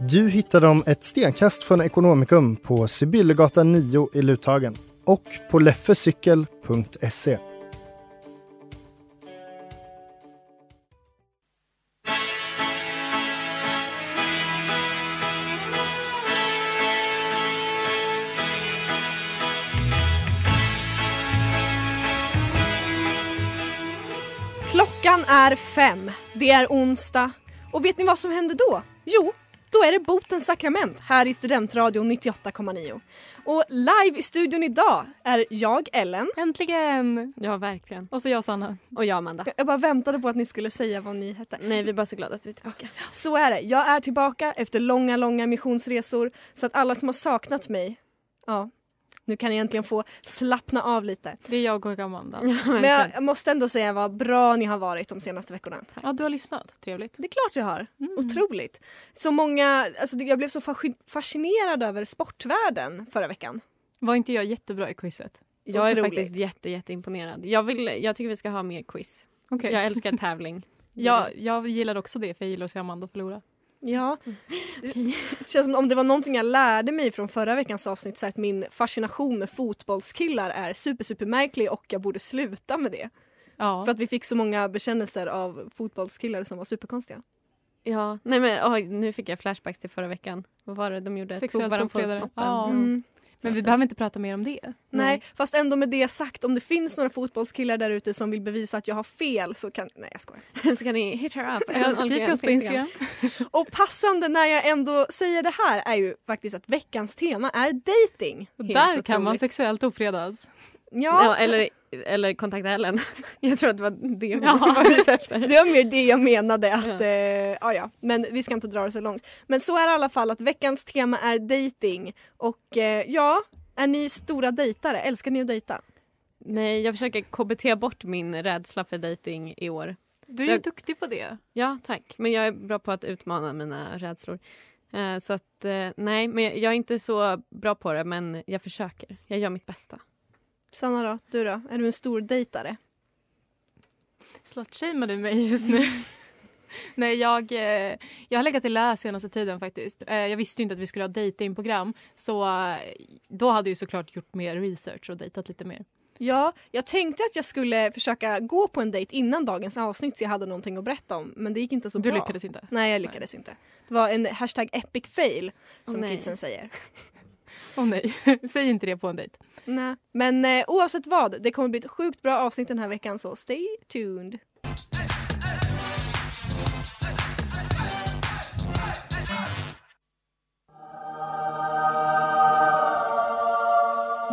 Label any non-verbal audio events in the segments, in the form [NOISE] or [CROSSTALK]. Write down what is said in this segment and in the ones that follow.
Du hittar dem ett stenkast från Ekonomikum på Sibyllegatan 9 i Luthagen och på leffecykel.se. Klockan är fem. Det är onsdag. Och vet ni vad som händer då? Jo, då är det botens sakrament här i Studentradion 98,9. Och live i studion idag är jag, Ellen. Äntligen! Ja, verkligen. Och så jag, Sanna. Och jag, Amanda. Jag bara väntade på att ni skulle säga vad ni hette. Nej, vi är bara så glada att vi är tillbaka. Så är det. Jag är tillbaka efter långa, långa missionsresor. Så att alla som har saknat mig, ja, nu kan ni äntligen få slappna av lite. Det är jag och Amanda. [LAUGHS] Men jag, jag måste ändå säga vad bra ni har varit de senaste veckorna. Ja, du har lyssnat. Trevligt. Det är klart jag har. Mm. Otroligt. Så många, alltså jag blev så fasci- fascinerad över sportvärlden förra veckan. Var inte jag jättebra i quizet? Jag är Otroligt. faktiskt jätte, jätteimponerad. Jag, vill, jag tycker vi ska ha mer quiz. Okej. Jag älskar tävling. [LAUGHS] Ja, jag gillar också det, för jag gillar att se Amanda förlora. Ja. Det [LAUGHS] känns som om det var någonting jag lärde mig från förra veckans avsnitt så att min fascination med fotbollskillar är super, super märklig och jag borde sluta med det. Ja. För att vi fick så många bekännelser av fotbollskillar som var superkonstiga. Ja, nej men oj, nu fick jag flashbacks till förra veckan. Vad var det de gjorde? Sexuellt Tog varandra på snoppen. Ja. Mm. Men vi behöver inte prata mer om det. Nej, fast ändå med det sagt, om det finns några fotbollskillar där ute som vill bevisa att jag har fel så kan... Nej, jag skojar. [LAUGHS] Så kan ni hit her up. [LAUGHS] Ja, Skrik oss på Instagram. Och passande när jag ändå säger det här är ju faktiskt att veckans tema är dating. Och där kan man sexuellt ofredas. Ja, Ja, eller, eller kontakta Ellen. [LAUGHS] Jag tror att det var det vi Ja. var ute efter. det var mer det jag menade. Att, Ja. eh, ja, ja. Men vi ska inte dra det så långt. Men så är det i alla fall att veckans tema är dating. Och eh, ja, är ni stora dejtare? Älskar ni att dejta? Nej, jag försöker KBT bort min rädsla för dating i år. Du är ju jag- duktig på det. Ja, tack. Men jag är bra på att utmana mina rädslor. Eh, så att, eh, nej, men jag, jag är inte så bra på det, men jag försöker. Jag gör mitt bästa. Sanna då? Du då? Är du en stor dejtare? Slutshamear du mig just nu? [LAUGHS] Nej, jag, eh, jag har legat i lä senaste tiden faktiskt. Eh, Jag visste inte att vi skulle ha datingprogram så eh, då hade jag såklart gjort mer research och dejtat lite mer. Ja, jag tänkte att jag skulle försöka gå på en dejt innan dagens avsnitt så jag hade någonting att berätta om. Men det gick inte så Du bra. lyckades inte? Nej, jag lyckades inte. Det var en hashtag epic fail som nej. kidsen säger. Åh nej, [LAUGHS] säg inte det på en dejt. Nej. Men eh, oavsett vad, det kommer bli ett sjukt bra avsnitt den här veckan så stay tuned.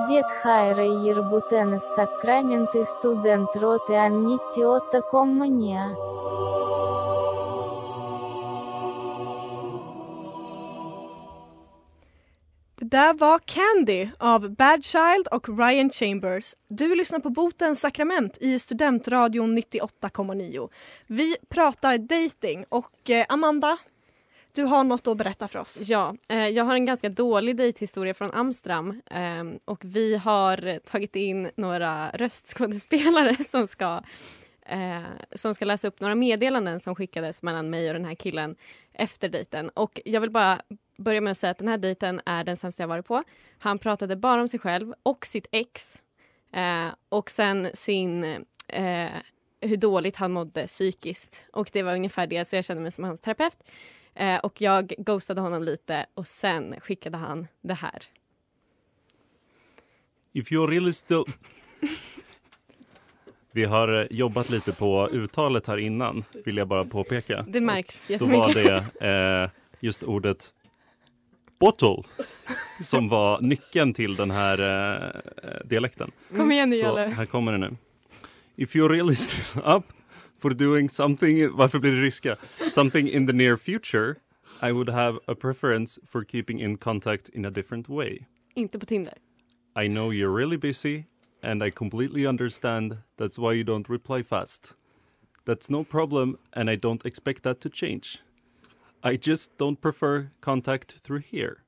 Дед Хайра Ербутенес Сакраменты студент роты Аннитиота Коммуния. Det Där var Candy av Bad Child och Ryan Chambers. Du lyssnar på Botens sakrament i Studentradion 98,9. Vi pratar dating och eh, Amanda, du har något att berätta för oss. Ja, eh, jag har en ganska dålig dejthistoria från Amsterdam ehm, och vi har tagit in några röstskådespelare [LAUGHS] som ska, eh, som ska läsa upp några meddelanden som skickades mellan mig och den här killen efter dejten. Och jag vill bara börja med att säga att den här dejten är den sämsta jag varit på. Han pratade bara om sig själv och sitt ex eh, och sen sin eh, hur dåligt han mådde psykiskt. Och det var ungefär det, så jag kände mig som hans terapeut. Eh, och jag ghostade honom lite och sen skickade han det här. If you're really still... Vi har eh, jobbat lite på uttalet här innan, vill jag bara påpeka. Det märks Och Då var jättemycket. det eh, just ordet bottle som var nyckeln till den här eh, dialekten. Kom igen nu Så Jalle. här kommer det nu. If you're really still up for doing something, varför blir det ryska? Something in the near future, I would have a preference for keeping in contact in a different way. Inte på Tinder. I know you're really busy and I completely understand that's why you don't reply fast. That's no problem and I don't expect that to change. I just don't prefer contact through here.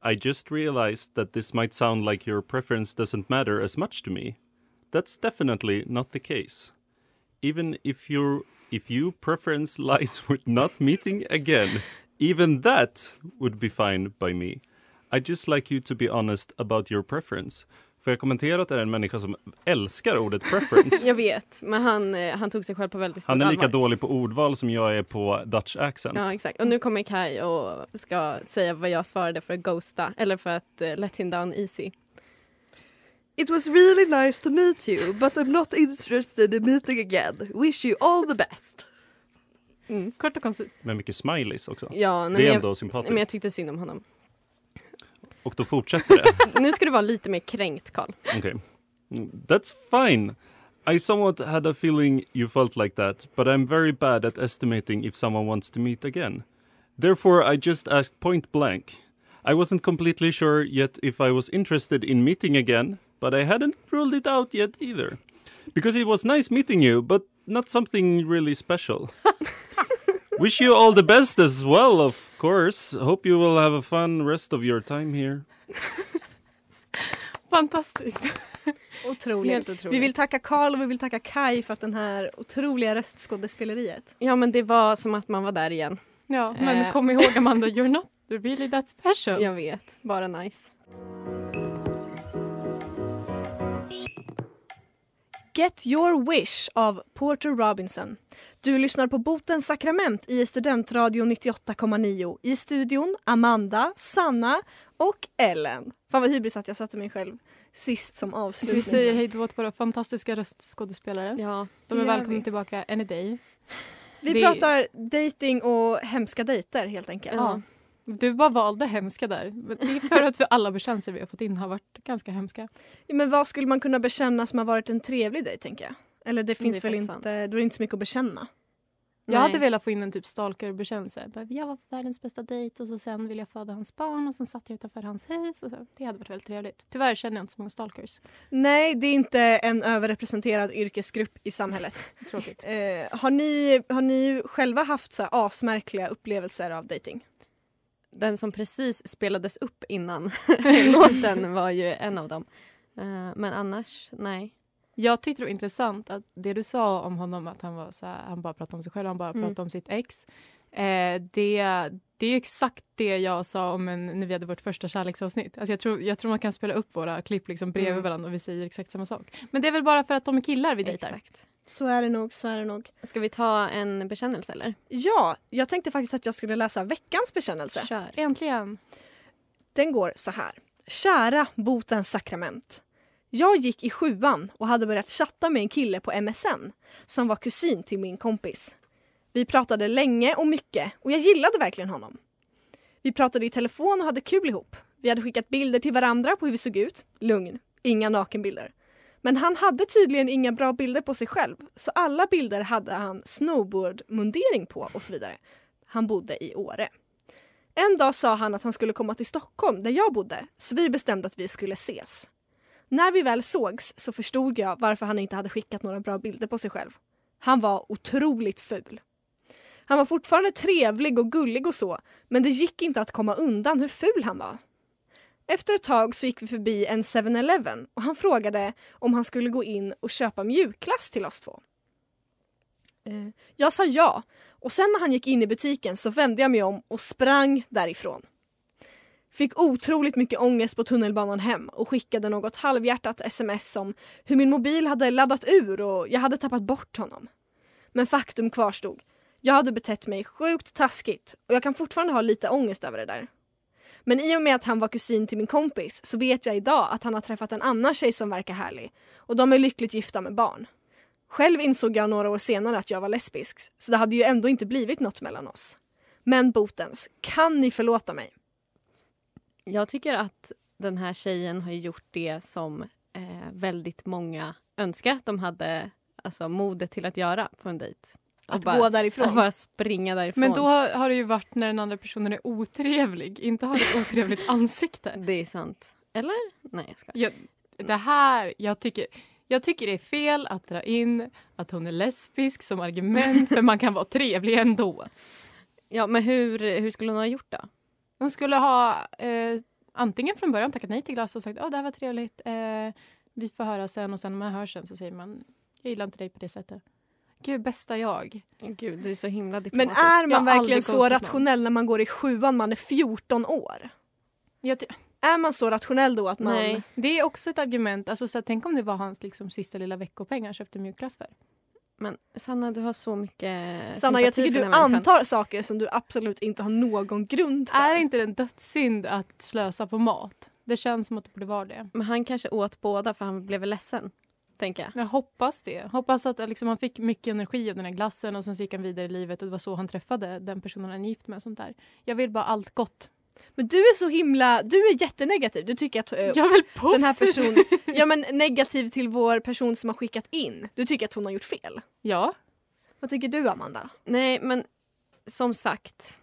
I just realized that this might sound like your preference doesn't matter as much to me. That's definitely not the case. Even if your if you preference lies [LAUGHS] with not meeting again, even that would be fine by me. I just like you to be honest about your preference. Får jag kommentera att det är en människa som älskar ordet preference? [LAUGHS] Jag vet, men han, eh, han tog sig själv på väldigt stort Han är lika allvar. dålig på ordval som jag är på Dutch accent. Ja, exakt. Och nu kommer Kai och ska säga vad jag svarade för att ghosta, eller för att uh, let him down easy. It was really nice to meet you, but I'm not interested in meeting again. Wish you all the best. Mm. Kort och koncist. Med mycket smileys också. Ja, nej, det är men ändå jag, sympatiskt. Men jag tyckte synd om honom. Och då fortsätter det. [LAUGHS] nu ska du vara lite mer kränkt, Karl. Okay. That's fine. I somewhat had a feeling you felt like that, but I'm very bad at estimating if someone wants to meet again. Therefore, I just asked point blank. I wasn't completely sure yet if I was interested in meeting again, but I hadn't ruled it out yet either. Because it was nice meeting you, but not something really special. [LAUGHS] Wish you all the best as well, of course. Hope you will have a fun rest of your time here. [LAUGHS] Fantastiskt. Otroligt. Helt otroligt. Vi vill tacka Karl och vi vill tacka Kai för att den här otroliga röstskådespeleriet. Ja, men det var som att man var där igen. Ja, men Eh. kom ihåg Amanda, you're not really that special. Jag vet, bara nice. Get your wish av Porter Robinson. Du lyssnar på Botens sakrament i Studentradion 98,9. I studion Amanda, Sanna och Ellen. Fan vad hybris att jag satte mig själv sist som avslutning. Vi säger hej då till våra fantastiska röstskådespelare. Ja, De är välkomna vi. tillbaka any day. Vi det- pratar dating och hemska dejter helt enkelt. Ja. Du bara valde hemska där. Det är för att vi alla bekännelser vi har fått in har varit ganska hemska. Ja, Men vad skulle man kunna bekänna som har varit en trevlig dejt tänker jag? Eller det finns det väl inte, då är det inte så mycket att bekänna. Jag Nej. hade velat få in en typ stalkerbekännelse. Jag var på världens bästa dejt och så sen ville jag föda hans barn och sen satt jag utanför hans hus. Och så. Det hade varit väldigt trevligt. Tyvärr känner jag inte så många stalkers. Nej, det är inte en överrepresenterad yrkesgrupp i samhället. [LAUGHS] Tråkigt. Eh, har, ni, har ni själva haft så här asmärkliga upplevelser av dating? Den som precis spelades upp innan [LAUGHS] [LAUGHS] låten var ju en av dem. Eh, men annars, nej. Jag tyckte det var intressant att det du sa om honom att han var så här, han bara pratade om sig själv, han bara Mm. pratade om sitt ex. Eh, det, det är exakt det jag sa om en, när vi hade vårt första kärleksavsnitt. Alltså jag, tror, jag tror man kan spela upp våra klipp liksom bredvid Mm. varandra och vi säger exakt samma sak. Men det är väl bara för att de är killar vi dejtar. Exakt. Så är det nog, så är det nog. Ska vi ta en bekännelse eller? Ja, jag tänkte faktiskt att jag skulle läsa veckans bekännelse. Kör. Äntligen. Den går så här. Kära botens sakrament. Jag gick i sjuan och hade börjat chatta med en kille på MSN som var kusin till min kompis. Vi pratade länge och mycket och jag gillade verkligen honom. Vi pratade i telefon och hade kul ihop. Vi hade skickat bilder till varandra på hur vi såg ut. Lugn, inga nakenbilder. Men han hade tydligen inga bra bilder på sig själv så alla bilder hade han snowboardmundering på och så vidare. Han bodde i Åre. En dag sa han att han skulle komma till Stockholm där jag bodde så vi bestämde att vi skulle ses. När vi väl sågs så förstod jag varför han inte hade skickat några bra bilder på sig själv. Han var otroligt ful. Han var fortfarande trevlig och gullig och så men det gick inte att komma undan hur ful han var. Efter ett tag så gick vi förbi en 7-Eleven och han frågade om han skulle gå in och köpa mjukglass till oss två. Eh, jag sa ja och sen när han gick in i butiken så vände jag mig om och sprang därifrån. Fick otroligt mycket ångest på tunnelbanan hem och skickade något halvhjärtat sms om hur min mobil hade laddat ur och jag hade tappat bort honom. Men faktum kvarstod. Jag hade betett mig sjukt taskigt och jag kan fortfarande ha lite ångest över det där. Men i och med att han var kusin till min kompis så vet jag idag att han har träffat en annan tjej som verkar härlig och de är lyckligt gifta med barn. Själv insåg jag några år senare att jag var lesbisk så det hade ju ändå inte blivit något mellan oss. Men botens, kan ni förlåta mig? Jag tycker att den här tjejen har gjort det som eh, väldigt många önskar att de hade alltså, modet till att göra på en dejt. Att gå därifrån? Att bara springa därifrån. Men då har, har det ju varit när den andra personen är otrevlig, inte har ett otrevligt [LAUGHS] ansikte. Det är sant. Eller? Nej, jag ska. Jag, det här, jag tycker, jag tycker det är fel att dra in att hon är lesbisk som argument för man kan vara trevlig ändå. [LAUGHS] Ja, men hur, hur skulle hon ha gjort då? Hon skulle ha eh, antingen från början tackat nej till glass och sagt att oh, det här var trevligt, eh, vi får höra sen och sen när man hör sen så säger man jag gillar inte dig på det sättet. Gud, bästa jag. Gud, du är så himla Men är man verkligen så någon. rationell när man går i sjuan, man är 14 år? Är man så rationell då att man... Nej, det är också ett argument. Alltså, så att, tänk om det var hans liksom, sista lilla veckopeng han köpte mjukglass för. Men Sanna, du har så mycket Sanna, jag tycker du här antar saker som du absolut inte har någon grund för. Är inte det en dödssynd att slösa på mat? Det känns som att det borde vara det. Men han kanske åt båda för han blev ledsen. Tänker jag. Jag hoppas det. Hoppas att liksom, han fick mycket energi av den här glassen och sen gick han vidare i livet och det var så han träffade den personen han är gift med. Och sånt där. Jag vill bara allt gott. Men du är så himla, du är jättenegativ. Du tycker att eh, Jag är väl den här positiv. personen, ja men negativ till vår person som har skickat in. Du tycker att hon har gjort fel. Ja. Vad tycker du Amanda? Nej, men som sagt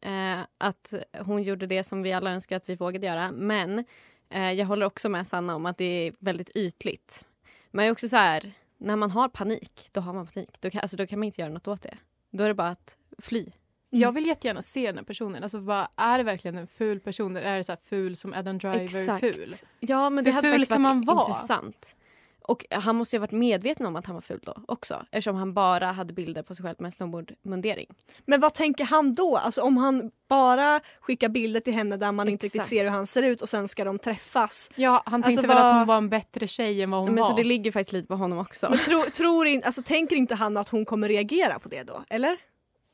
eh, att hon gjorde det som vi alla önskar att vi vågade göra. Men eh, jag håller också med Sanna om att det är väldigt ytligt. Men jag är också så här, när man har panik, då har man panik. Då kan, alltså, då kan man inte göra något åt det. Då är det bara att fly. Jag vill jättegärna se den här personen. Alltså, vad, är det verkligen en ful person? Eller är det så här ful som Adam Driver Exakt. ful? Ja, men det Hur hade ful faktiskt kan varit man vara? intressant. Och han måste ju ha varit medveten om att han var ful då också. Eftersom han bara hade bilder på sig själv med en snowboardmundering. Men vad tänker han då? Alltså om han bara skickar bilder till henne där man inte riktigt Exakt. ser hur han ser ut och sen ska de träffas. Ja, han Alltså, tänkte väl vad- att hon var en bättre tjej än vad hon Men var. så det ligger faktiskt lite på honom också. Men tro, tror in, alltså, tänker inte han att hon kommer reagera på det då? Eller?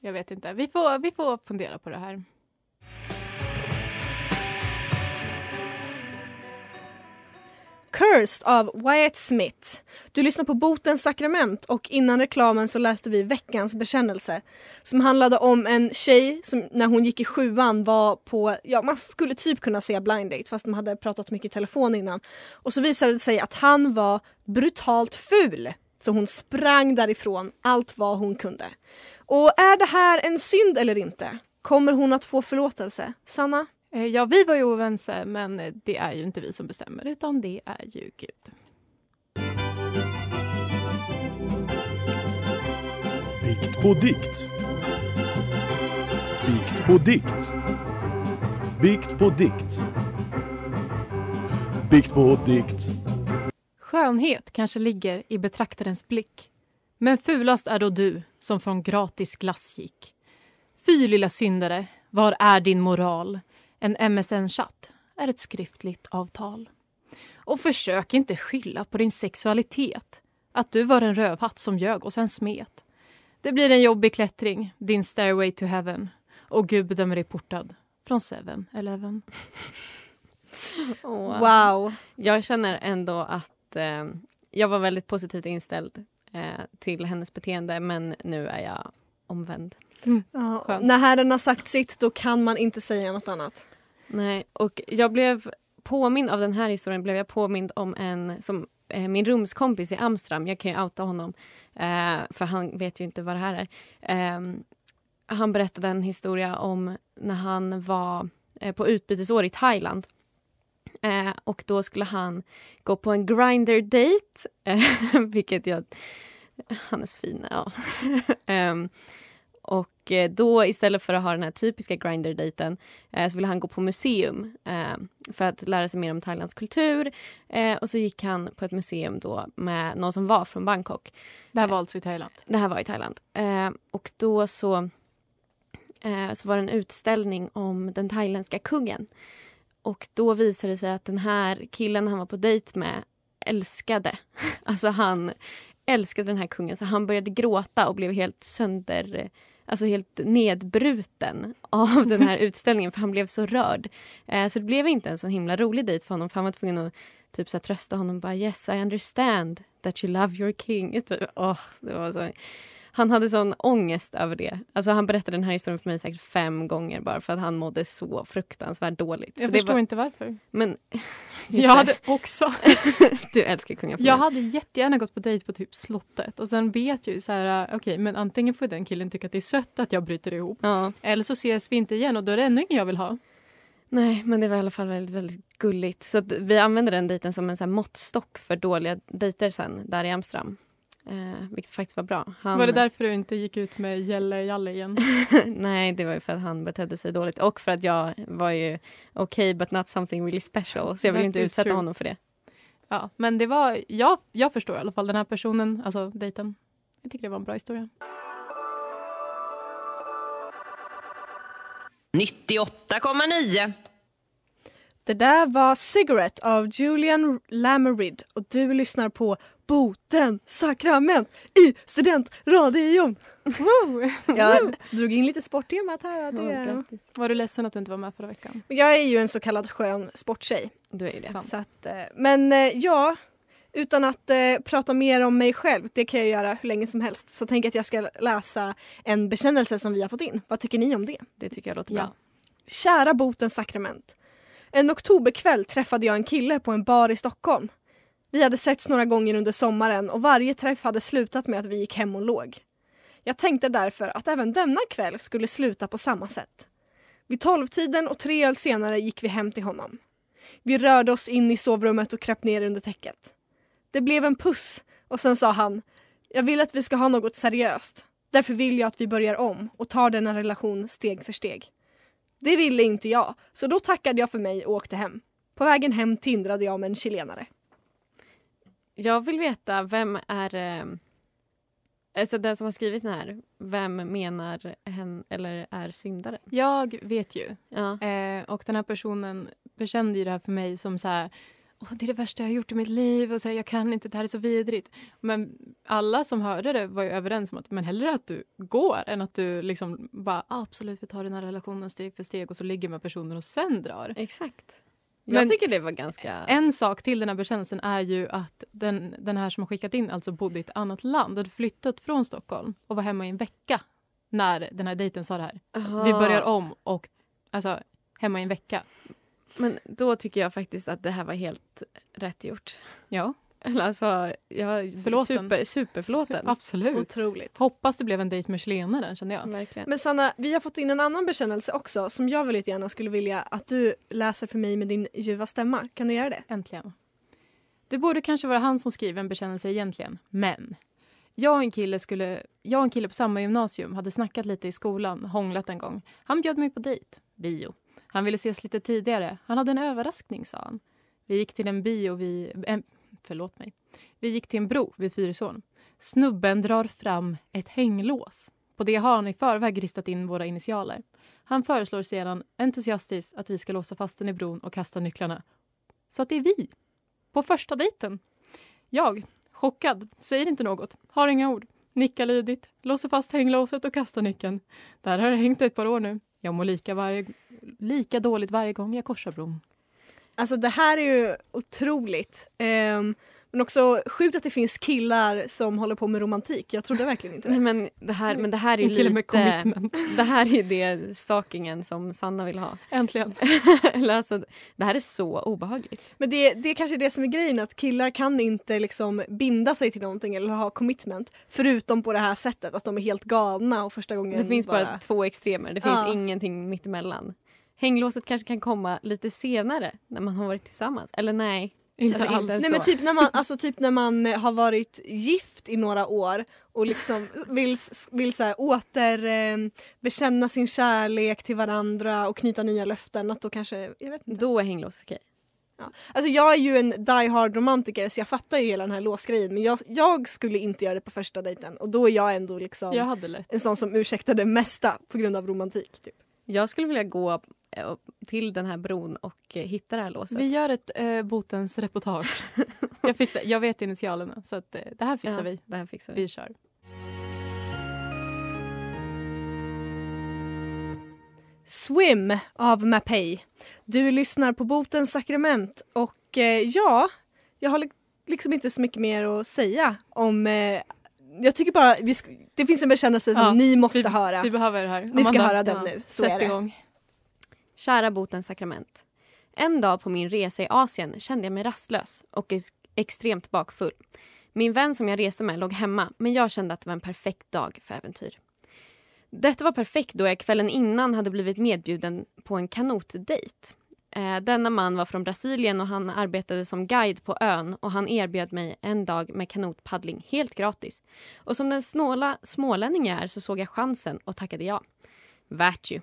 Jag vet inte. Vi får, vi får fundera på det här. Cursed av Wyatt Smith. Du lyssnar på Botens sakrament och innan reklamen så läste vi veckans bekännelse som handlade om en tjej som när hon gick i sjuan var på, ja man skulle typ kunna säga blind date fast de hade pratat mycket i telefon innan. Och så visade det sig att han var brutalt ful. Så hon sprang därifrån allt vad hon kunde. Och är det här en synd eller inte? Kommer hon att få förlåtelse? Sanna? Eh, Ja, vi var ju oense, men eh, det är ju inte vi som bestämmer, utan det är ju Gud. Bikt på dikt. Bikt på dikt. Bikt på dikt. Bikt på dikt. Skönhet kanske ligger i betraktarens blick. Men fulast är då du som från gratis glass gick. Fy lilla syndare, var är din moral? En MSN-chatt är ett skriftligt avtal. Och försök inte skylla på din sexualitet. Att du var en rövhatt som ljög och sen smet. Det blir en jobbig klättring, din stairway to heaven. Och Gud bedömer dig portad från 7-Eleven. Åh. Wow. Jag känner ändå att eh, jag var väldigt positivt inställd eh, till hennes beteende men nu är jag omvänd. Ja, Skönt. när Herren har sagt sitt då kan man inte säga något annat. Nej, och jag blev påmind av den här historien blev jag påmind om en som eh, min rumskompis i Amsterdam, jag kan ju outa honom eh, för han vet ju inte vad det här är. Eh, han berättade en historia om när han var eh, på utbytesår i Thailand. Eh, och då skulle han gå på en grinder date [LAUGHS] vilket jag... Han är så fin, ja. [LAUGHS] Och eh, då istället för att ha den här typiska grinder-dejten eh, så ville han gå på museum eh, för att lära sig mer om Thailands kultur. Och så gick han på ett museum då med någon som var från Bangkok. Det här var alltså i Thailand? Det här var i Thailand. Och då så, så var det en utställning om den thailändska kungen. Och då visade det sig att den här killen han var på dejt med älskade, [LAUGHS] alltså han älskade den här kungen så han började gråta och blev helt sönder alltså helt nedbruten av den här [LAUGHS] utställningen för han blev så rörd. Eh, så det blev inte en så himla rolig dejt för honom för han var tvungen att typ så här, trösta honom bara yes I understand that you love your king. [LAUGHS] Typ, åh, det var så. Han hade sån ångest över det. Alltså han berättade den här historien för mig säkert fem gånger bara för att han mådde så fruktansvärt dåligt. Jag så det förstår var... inte varför. Men [LAUGHS] Jag hade också. [LAUGHS] du älskar kungaparet. Jag hade jättegärna gått på dejt på typ slottet och sen vet jag ju så här, okej, men antingen får den killen tycka att det är sött att jag bryter ihop Ja. eller så ses vi inte igen och då är det ännu ingen jag vill ha. Nej, men det var i alla fall väldigt, väldigt gulligt. Så vi använde den dejten som en så här måttstock för dåliga dejter sen där i Amsterdam. Eh, vilket faktiskt var bra. Han... Var det därför du inte gick ut med Jelle Jalle igen? [LAUGHS] Nej, det var ju för att han betedde sig dåligt och för att jag var ju okay but not something really special. Så jag vill That inte utsätta true. honom för det. Ja, men det var, jag, jag förstår i alla fall den här personen, alltså dejten. Jag tycker det var en bra historia. 98,9. Det där var Cigarette av Julian Lamerid och du lyssnar på Boten sakrament i studentradion. Jag drog in lite sporttemat här. Det... Var du ledsen att du inte var med förra veckan? Jag är ju en så kallad skön sporttjej. Du är ju det. Så att, eh, men eh, ja, utan att eh, prata mer om mig själv, det kan jag göra hur länge som helst, så tänker jag att jag ska läsa en bekännelse som vi har fått in. Vad tycker ni om det? Det tycker jag låter bra. Kära botens sakrament. En oktoberkväll träffade jag en kille på en bar i Stockholm. Vi hade setts några gånger under sommaren och varje träff hade slutat med att vi gick hem och låg. Jag tänkte därför att även denna kväll skulle sluta på samma sätt. Vid tolvtiden och tre öl senare gick vi hem till honom. Vi rörde oss in i sovrummet och kröp ner under täcket. Det blev en puss och sen sa han Jag vill att vi ska ha något seriöst. Därför vill jag att vi börjar om och tar denna relation steg för steg. Det ville inte jag, så då tackade jag för mig och åkte hem. På vägen hem tindrade jag med en chilenare. Jag vill veta, vem är... Eh, alltså den som har skrivit den här, vem menar hen eller är syndare? Jag vet ju. Ja. Eh, och den här personen bekände ju det här för mig som så här Åh, det är det värsta jag har gjort i mitt liv och så här, jag kan inte, det här är så vidrigt. Men alla som hörde det var ju överens om att men hellre att du går än att du liksom bara ah, absolut vi tar den här relationen steg för steg och så ligger med personen och sen drar. Exakt. Men jag tycker det var ganska... En sak till den här bekännelsen är ju att den, den här som har skickat in alltså bodde i ett annat land, hade flyttat från Stockholm och var hemma i en vecka när den här dejten sa det här. Aha. Vi börjar om och alltså hemma i en vecka. Men då tycker jag faktiskt att det här var helt rätt gjort. Ja. Eller alltså, jag, Förlåten. super, superförlåten. Absolut. Otroligt. Hoppas det blev en dejt med chilenaren kände jag. Verkligen. Men Sanna, vi har fått in en annan bekännelse också som jag väldigt gärna skulle vilja att du läser för mig med din ljuva stämma. Kan du göra det? Äntligen. Det borde kanske vara han som skriver en bekännelse egentligen, men jag och en kille, skulle, jag och en kille på samma gymnasium hade snackat lite i skolan, hånglat en gång. Han bjöd mig på dejt, bio. Han ville ses lite tidigare. Han hade en överraskning, sa han. Vi gick till en bio vid... Eh, förlåt mig. Vi gick till en bro vid Fyrisån. Snubben drar fram ett hänglås. På det har han i förväg ristat in våra initialer. Han föreslår sedan entusiastiskt att vi ska låsa fast den i bron och kasta nycklarna. Så att det är vi. På första dejten. Jag, chockad, säger inte något, har inga ord. Nickar lydigt, låser fast hänglåset och kastar nyckeln. Där har det hängt ett par år nu. Jag mår lika, varje, lika dåligt varje gång jag korsar bron. Alltså det här är ju otroligt. Ehm, men också sjukt att det finns killar som håller på med romantik. Jag trodde verkligen inte det. Nej, men, det här, men det här är ju kille med lite... commitment. Det här är ju det stalkingen som Sanna vill ha. Äntligen. [LAUGHS] Eller alltså, det här är så obehagligt. Men det, det är kanske är det som är grejen, att killar kan inte liksom binda sig till någonting eller ha commitment. Förutom på det här sättet, att de är helt galna och första gången Det finns bara, två extremer. Det finns Ja. ingenting mittemellan. Hänglåset kanske kan komma lite senare när man har varit tillsammans. Eller nej. Inte Alltså, alls. Nej men då. typ när, man, alltså typ när man har varit gift i några år och liksom vill, vill så här åter eh, bekänna sin kärlek till varandra och knyta nya löften. Att då kanske, jag vet inte. Då är hänglåset okej. Ja. Alltså jag är ju en die hard romantiker så jag fattar ju hela den här låsgrejen men jag, jag skulle inte göra det på första dejten och då är jag ändå liksom Jag en sån som ursäktar det mesta på grund av romantik. Typ. Jag skulle vilja gå eh, till den här bron och eh, hitta det här låset. Vi gör ett eh, botens reportage. [LAUGHS] jag, fixar, jag vet initialerna så att, eh, det här fixar Ja, vi. Det här fixar vi. Vi kör. Swim av Mapei. Du lyssnar på Botens sakrament och eh, ja, jag har li- liksom inte så mycket mer att säga om eh, jag tycker bara vi det finns en bekännelse som Ja, ni måste vi, höra. Vi behöver det här. Ni ska Amanda, höra den ja, nu. Så är det. igång. Kära botens sakrament. En dag på min resa i Asien kände jag mig rastlös och ex- extremt bakfull. Min vän som jag reste med låg hemma men jag kände att det var en perfekt dag för äventyr. Detta var perfekt då jag kvällen innan hade blivit medbjuden på en kanotdejt. Eh, denna man var från Brasilien och han arbetade som guide på ön och han erbjöd mig en dag med kanotpaddling helt gratis. Och som den snåla smålänning jag är så såg jag chansen och tackade ja. Värt ju.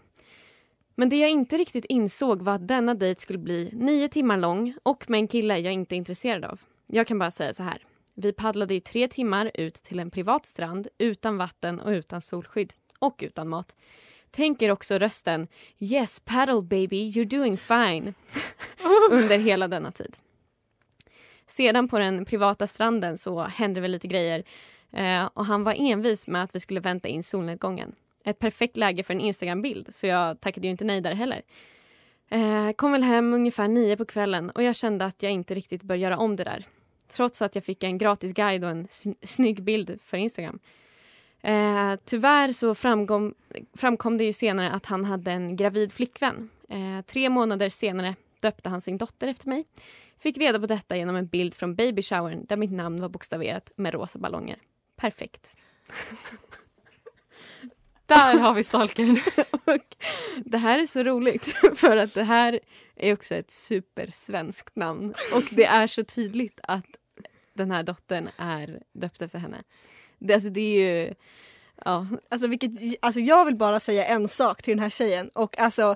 Men det jag inte riktigt insåg var att denna dejt skulle bli nio timmar lång och med en kille jag inte är intresserad av. Jag kan bara säga så här. Vi paddlade i tre timmar ut till en privat strand utan vatten och utan solskydd. Och utan mat. Tänker också rösten “Yes, paddle baby, you're doing fine” [LAUGHS] under hela denna tid. Sedan på den privata stranden så hände väl lite grejer eh, och han var envis med att vi skulle vänta in solnedgången. Ett perfekt läge för en Instagram-bild så jag tackade ju inte nej där heller. Eh, kom väl hem ungefär nio på kvällen och jag kände att jag inte riktigt bör göra om det där. Trots att jag fick en gratis guide och en snygg bild för Instagram. Eh, tyvärr så framkom, framkom det ju senare att han hade en gravid flickvän. Eh, tre månader senare döpte han sin dotter efter mig. Fick reda på detta genom en bild från babyshowern där mitt namn var bokstaverat med rosa ballonger. Perfekt. [LAUGHS] Där har vi stalkern. [LAUGHS] och det här är så roligt [LAUGHS] för att det här är också ett supersvenskt namn och det är så tydligt att den här dottern är döpt efter henne. Det, alltså, det är ju... Ja. Alltså, vilket, alltså jag vill bara säga en sak till den här tjejen och alltså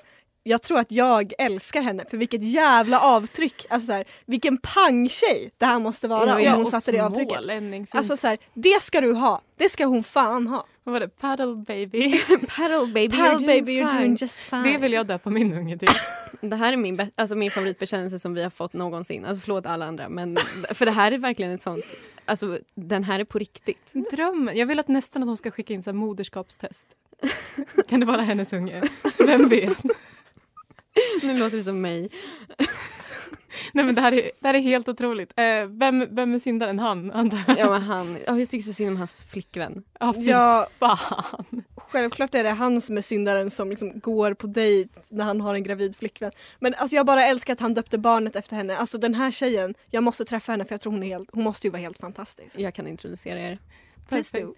jag tror att jag älskar henne för vilket jävla avtryck. Alltså så här, vilken pangtjej det här måste vara Ja, om ja, hon satte det avtrycket. smålänning, fint. Alltså så här, det ska du ha. Det ska hon fan ha. Vad var det? Paddle baby. [LAUGHS] Paddle baby, Paddle you're, doing baby, you're fine. doing just fine. Det vill jag döpa min unge till. Det här är min, alltså min favoritbekännelse som vi har fått någonsin. Alltså förlåt alla andra men för det här är verkligen ett sånt, alltså den här är på riktigt. Drömmen. Jag vill att nästan att hon ska skicka in så här moderskapstest. kan det vara hennes unge? Vem vet? [LAUGHS] Nu låter det som mig. [LAUGHS] Nej men det här är, det här är helt otroligt. Eh, vem, vem är syndaren? Han antar jag? Ja men han, ja, jag tycker så synd om hans flickvän. Ja, fy Ja, fan. självklart är det han som är syndaren som liksom går på dejt när han har en gravid flickvän. Men alltså jag bara älskar att han döpte barnet efter henne. Alltså den här tjejen, jag måste träffa henne för jag tror hon är helt, hon måste ju vara helt fantastisk. Jag kan introducera er. Paddle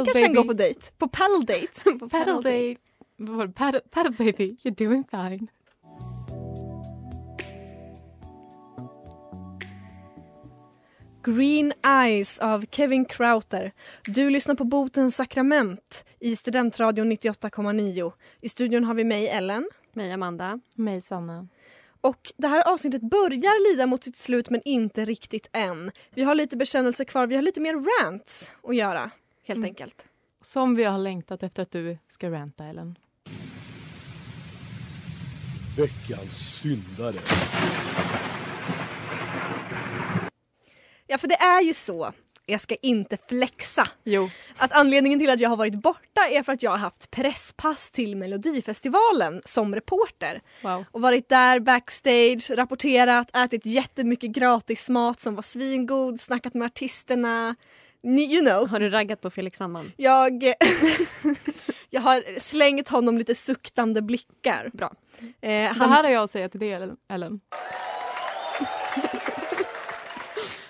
Vi kanske kan gå på dejt. På paddle date. [LAUGHS] på Paddle date. Vad var det? Paddle, paddle baby, you're doing fine. Green Eyes av Kevin Crowther. Du lyssnar på Botens sakrament i Studentradion 98,9. I studion har vi mig, Ellen. Mig Amanda. Mig Sanna. Och det här avsnittet börjar lida mot sitt slut men inte riktigt än. Vi har lite bekännelser kvar, vi har lite mer rants att göra helt Mm. enkelt. Som vi har längtat efter att du ska ranta Ellen. Veckans syndare. Ja för det är ju så, jag ska inte flexa, Jo. att anledningen till att jag har varit borta är för att jag har haft presspass till Melodifestivalen som reporter. Wow. Och varit där backstage, rapporterat, ätit jättemycket gratis mat som var svingod, snackat med artisterna. You know. Har du raggat på Felix Sandman? Jag, [LAUGHS] jag har slängt honom lite suktande blickar. Bra. Eh, Det han, här har jag att säga till dig Ellen.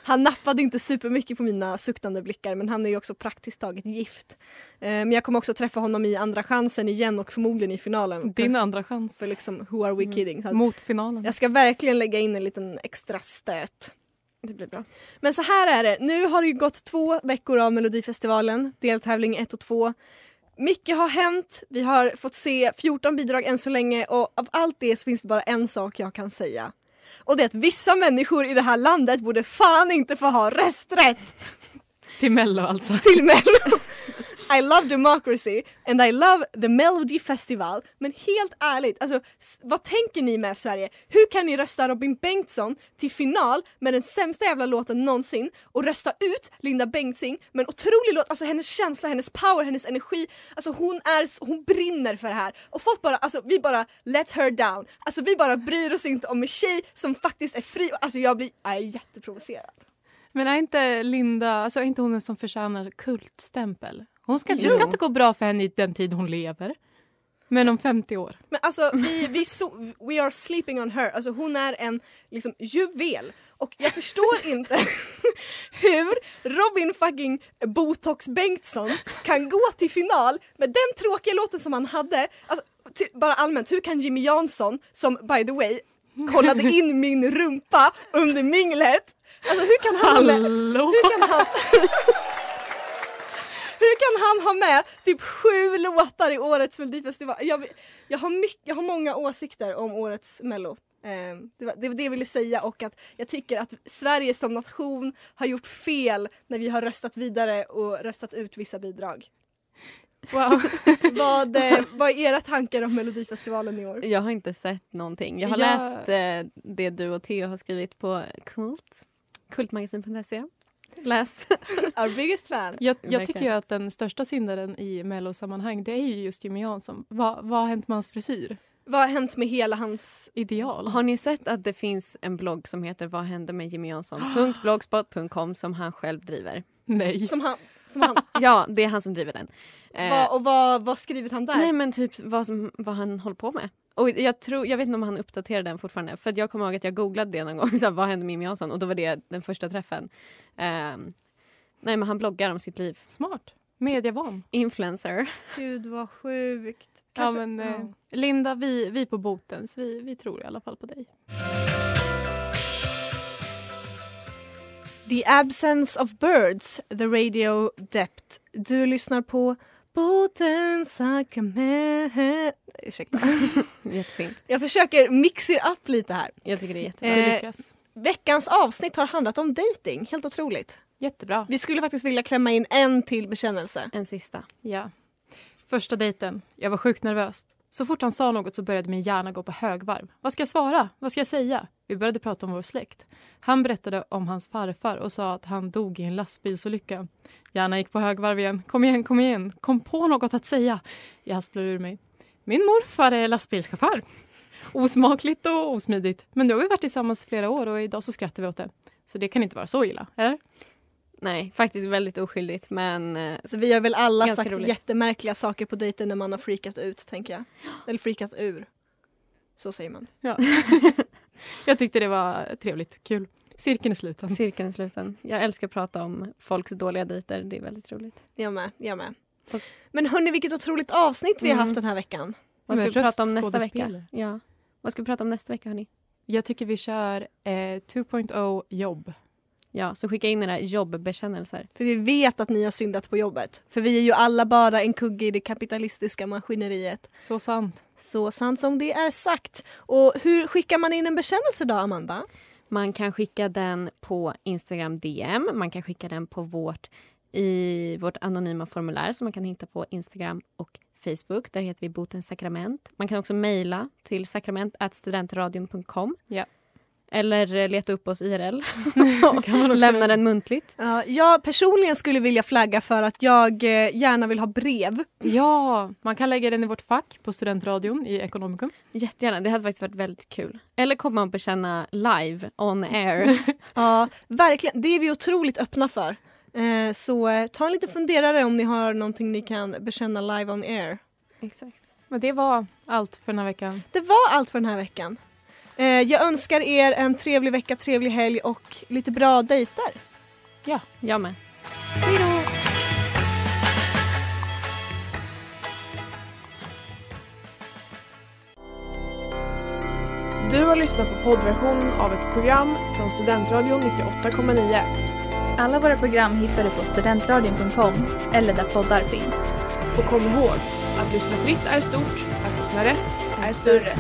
Han nappade inte supermycket på mina suktande blickar men han är ju också praktiskt taget gift. Eh, men jag kommer också träffa honom i Andra chansen igen och förmodligen i finalen. Din andra chans. För liksom, who are we kidding? Så Mot finalen. jag ska verkligen lägga in en liten extra stöt. Det blir bra. Men så här är det, nu har det gått två veckor av Melodifestivalen, deltävling 1 och 2. Mycket har hänt, vi har fått se 14 bidrag än så länge och av allt det så finns det bara en sak jag kan säga. Och det är att vissa människor i det här landet borde fan inte få ha rösträtt Till Mello alltså. till Mello. [LAUGHS] I love democracy and I love the Melody Festival. Men helt ärligt, alltså, vad tänker ni med Sverige? Hur kan ni rösta Robin Bengtsson till final med den sämsta jävla låten någonsin och rösta ut Linda Bengtzing med en otrolig låt, alltså hennes känsla, hennes power, hennes energi. Alltså hon, är, hon brinner för det här. Och folk bara, alltså vi bara let her down. Alltså vi bara bryr oss inte om en tjej som faktiskt är fri. Alltså jag blir, jag är jätteprovocerad. Men är inte Linda, alltså är inte hon en som förtjänar kultstämpel? Hon ska, det ska inte gå bra för henne i den tid hon lever. Men om 50 år. Men alltså vi, vi so we are sleeping on her. Alltså hon är en liksom juvel. Och jag förstår inte [LAUGHS] hur Robin fucking Botox Bengtsson kan gå till final med den tråkiga låten som han hade. Alltså, bara allmänt, hur kan Jimmy Jansson, som by the way kollade in min rumpa under minglet. Alltså hur kan han Hallå? hur kan han, hur kan han ha med typ sju låtar i årets melodifestival? Jag, jag, har, mycket, jag har många åsikter om årets mello. Eh, det, var, det var det jag ville säga och att jag tycker att Sverige som nation har gjort fel när vi har röstat vidare och röstat ut vissa bidrag. Wow. [LAUGHS] vad, eh, vad är era tankar om Melodifestivalen i år? Jag har inte sett någonting. Jag har Jag- läst eh, det du och Theo har skrivit på Kult. Kultmagasin.se. Läs. [LAUGHS] Our biggest fan. Jag, jag tycker ju att den största syndaren i mellosammanhang det är ju just Jimmy Jansson. Vad, vad har hänt med hans frisyr? Vad har hänt med hela hans... Ideal. Har ni sett att det finns en blogg som heter Vad hände med Jimmy Jansson? [GASPS] .blogspot.com som han själv driver. Nej. Som han, som han, [LAUGHS] Ja, det är han som driver den. Eh, vad, och vad, vad skriver han där? Nej men typ vad, som, vad han håller på med. Och jag, tror, jag vet inte om han uppdaterar den fortfarande. För att jag kommer ihåg att jag googlade det någon gång. Så här, vad hände med Jimmy Jansson? Och då var det den första träffen. Ehm, nej men han bloggar om sitt liv. Smart. Medievan. Influencer. Gud vad sjukt. Ja, Kanske- men, eh, ja. Linda, vi, vi på Botens, vi, vi tror i alla fall på dig. The absence of birds, the radio depth. Du lyssnar på Botens sakrament. Ursäkta. [LAUGHS] Jättefint. Jag försöker mixa up lite här. Jag tycker det är jättebra. Eh, lyckas. veckans avsnitt har handlat om dating. Helt otroligt. Jättebra. Vi skulle faktiskt vilja klämma in en till bekännelse. En sista. Ja. Första dejten. Jag var sjukt nervös. Så fort han sa något så började min hjärna gå på högvarv. Vad ska jag svara? Vad ska jag säga? Vi började prata om vår släkt. Han berättade om hans farfar och sa att han dog i en lastbilsolycka. Hjärnan gick på högvarv igen. Kom igen, kom igen. Kom på något att säga. Jag hasplade ur mig. Min morfar är lastbilschaufför. Osmakligt och osmidigt. Men nu har vi varit tillsammans flera år och idag så skrattar vi åt det. Så det kan inte vara så illa, eller? Nej, faktiskt väldigt oskyldigt men eh, Så vi har väl alla sagt roligt. jättemärkliga saker på dejten när man har freakat ut, tänker jag. Eller freakat ur. Så säger man. Ja. [LAUGHS] jag tyckte det var trevligt. Kul. Cirkeln är sluten. cirkeln är sluten. Jag älskar att prata om folks dåliga dejter. Det är väldigt roligt. Jag med, jag med. Men hörni, vilket otroligt avsnitt vi har Mm. haft den här veckan. Vad ska vi prata om nästa vecka? Ja. Vad ska vi prata om nästa vecka hörni? Jag tycker vi kör eh, 2.0 jobb. Ja, så skicka in era jobbbekännelser. För vi vet att ni har syndat på jobbet. För vi är ju alla bara en kugge i det kapitalistiska maskineriet. Så sant. Så sant som det är sagt. Och hur skickar man in en bekännelse då, Amanda? Man kan skicka den på Instagram DM. Man kan skicka den på vårt, i vårt anonyma formulär som man kan hitta på Instagram och Facebook. Där heter vi Botens sakrament. Man kan också mejla till sakrament.studentradion.com. Ja. Eller eh, leta upp oss IRL och [LAUGHS] kan man också lämna den muntligt. Ja, jag personligen skulle vilja flagga för att jag eh, gärna vill ha brev. Ja, man kan lägga den i vårt fack på studentradion i Ekonomikum. Jättegärna. Det hade faktiskt varit väldigt kul. Eller komma och bekänna live on air. [LAUGHS] Ja, verkligen. Det är vi otroligt öppna för. Eh, så ta en liten funderare om ni har någonting ni kan bekänna live on air. Exakt. Men det var allt för den här veckan. Det var allt för den här veckan. Eh, jag önskar er en trevlig vecka, trevlig helg och lite bra dejter. Ja, jag med. Hej då! Du har lyssnat på poddversionen av ett program från Studentradion 98,9. Alla våra program hittar du på studentradion.com eller där poddar finns. Och kom ihåg, att lyssna fritt är stort, att lyssna rätt är större.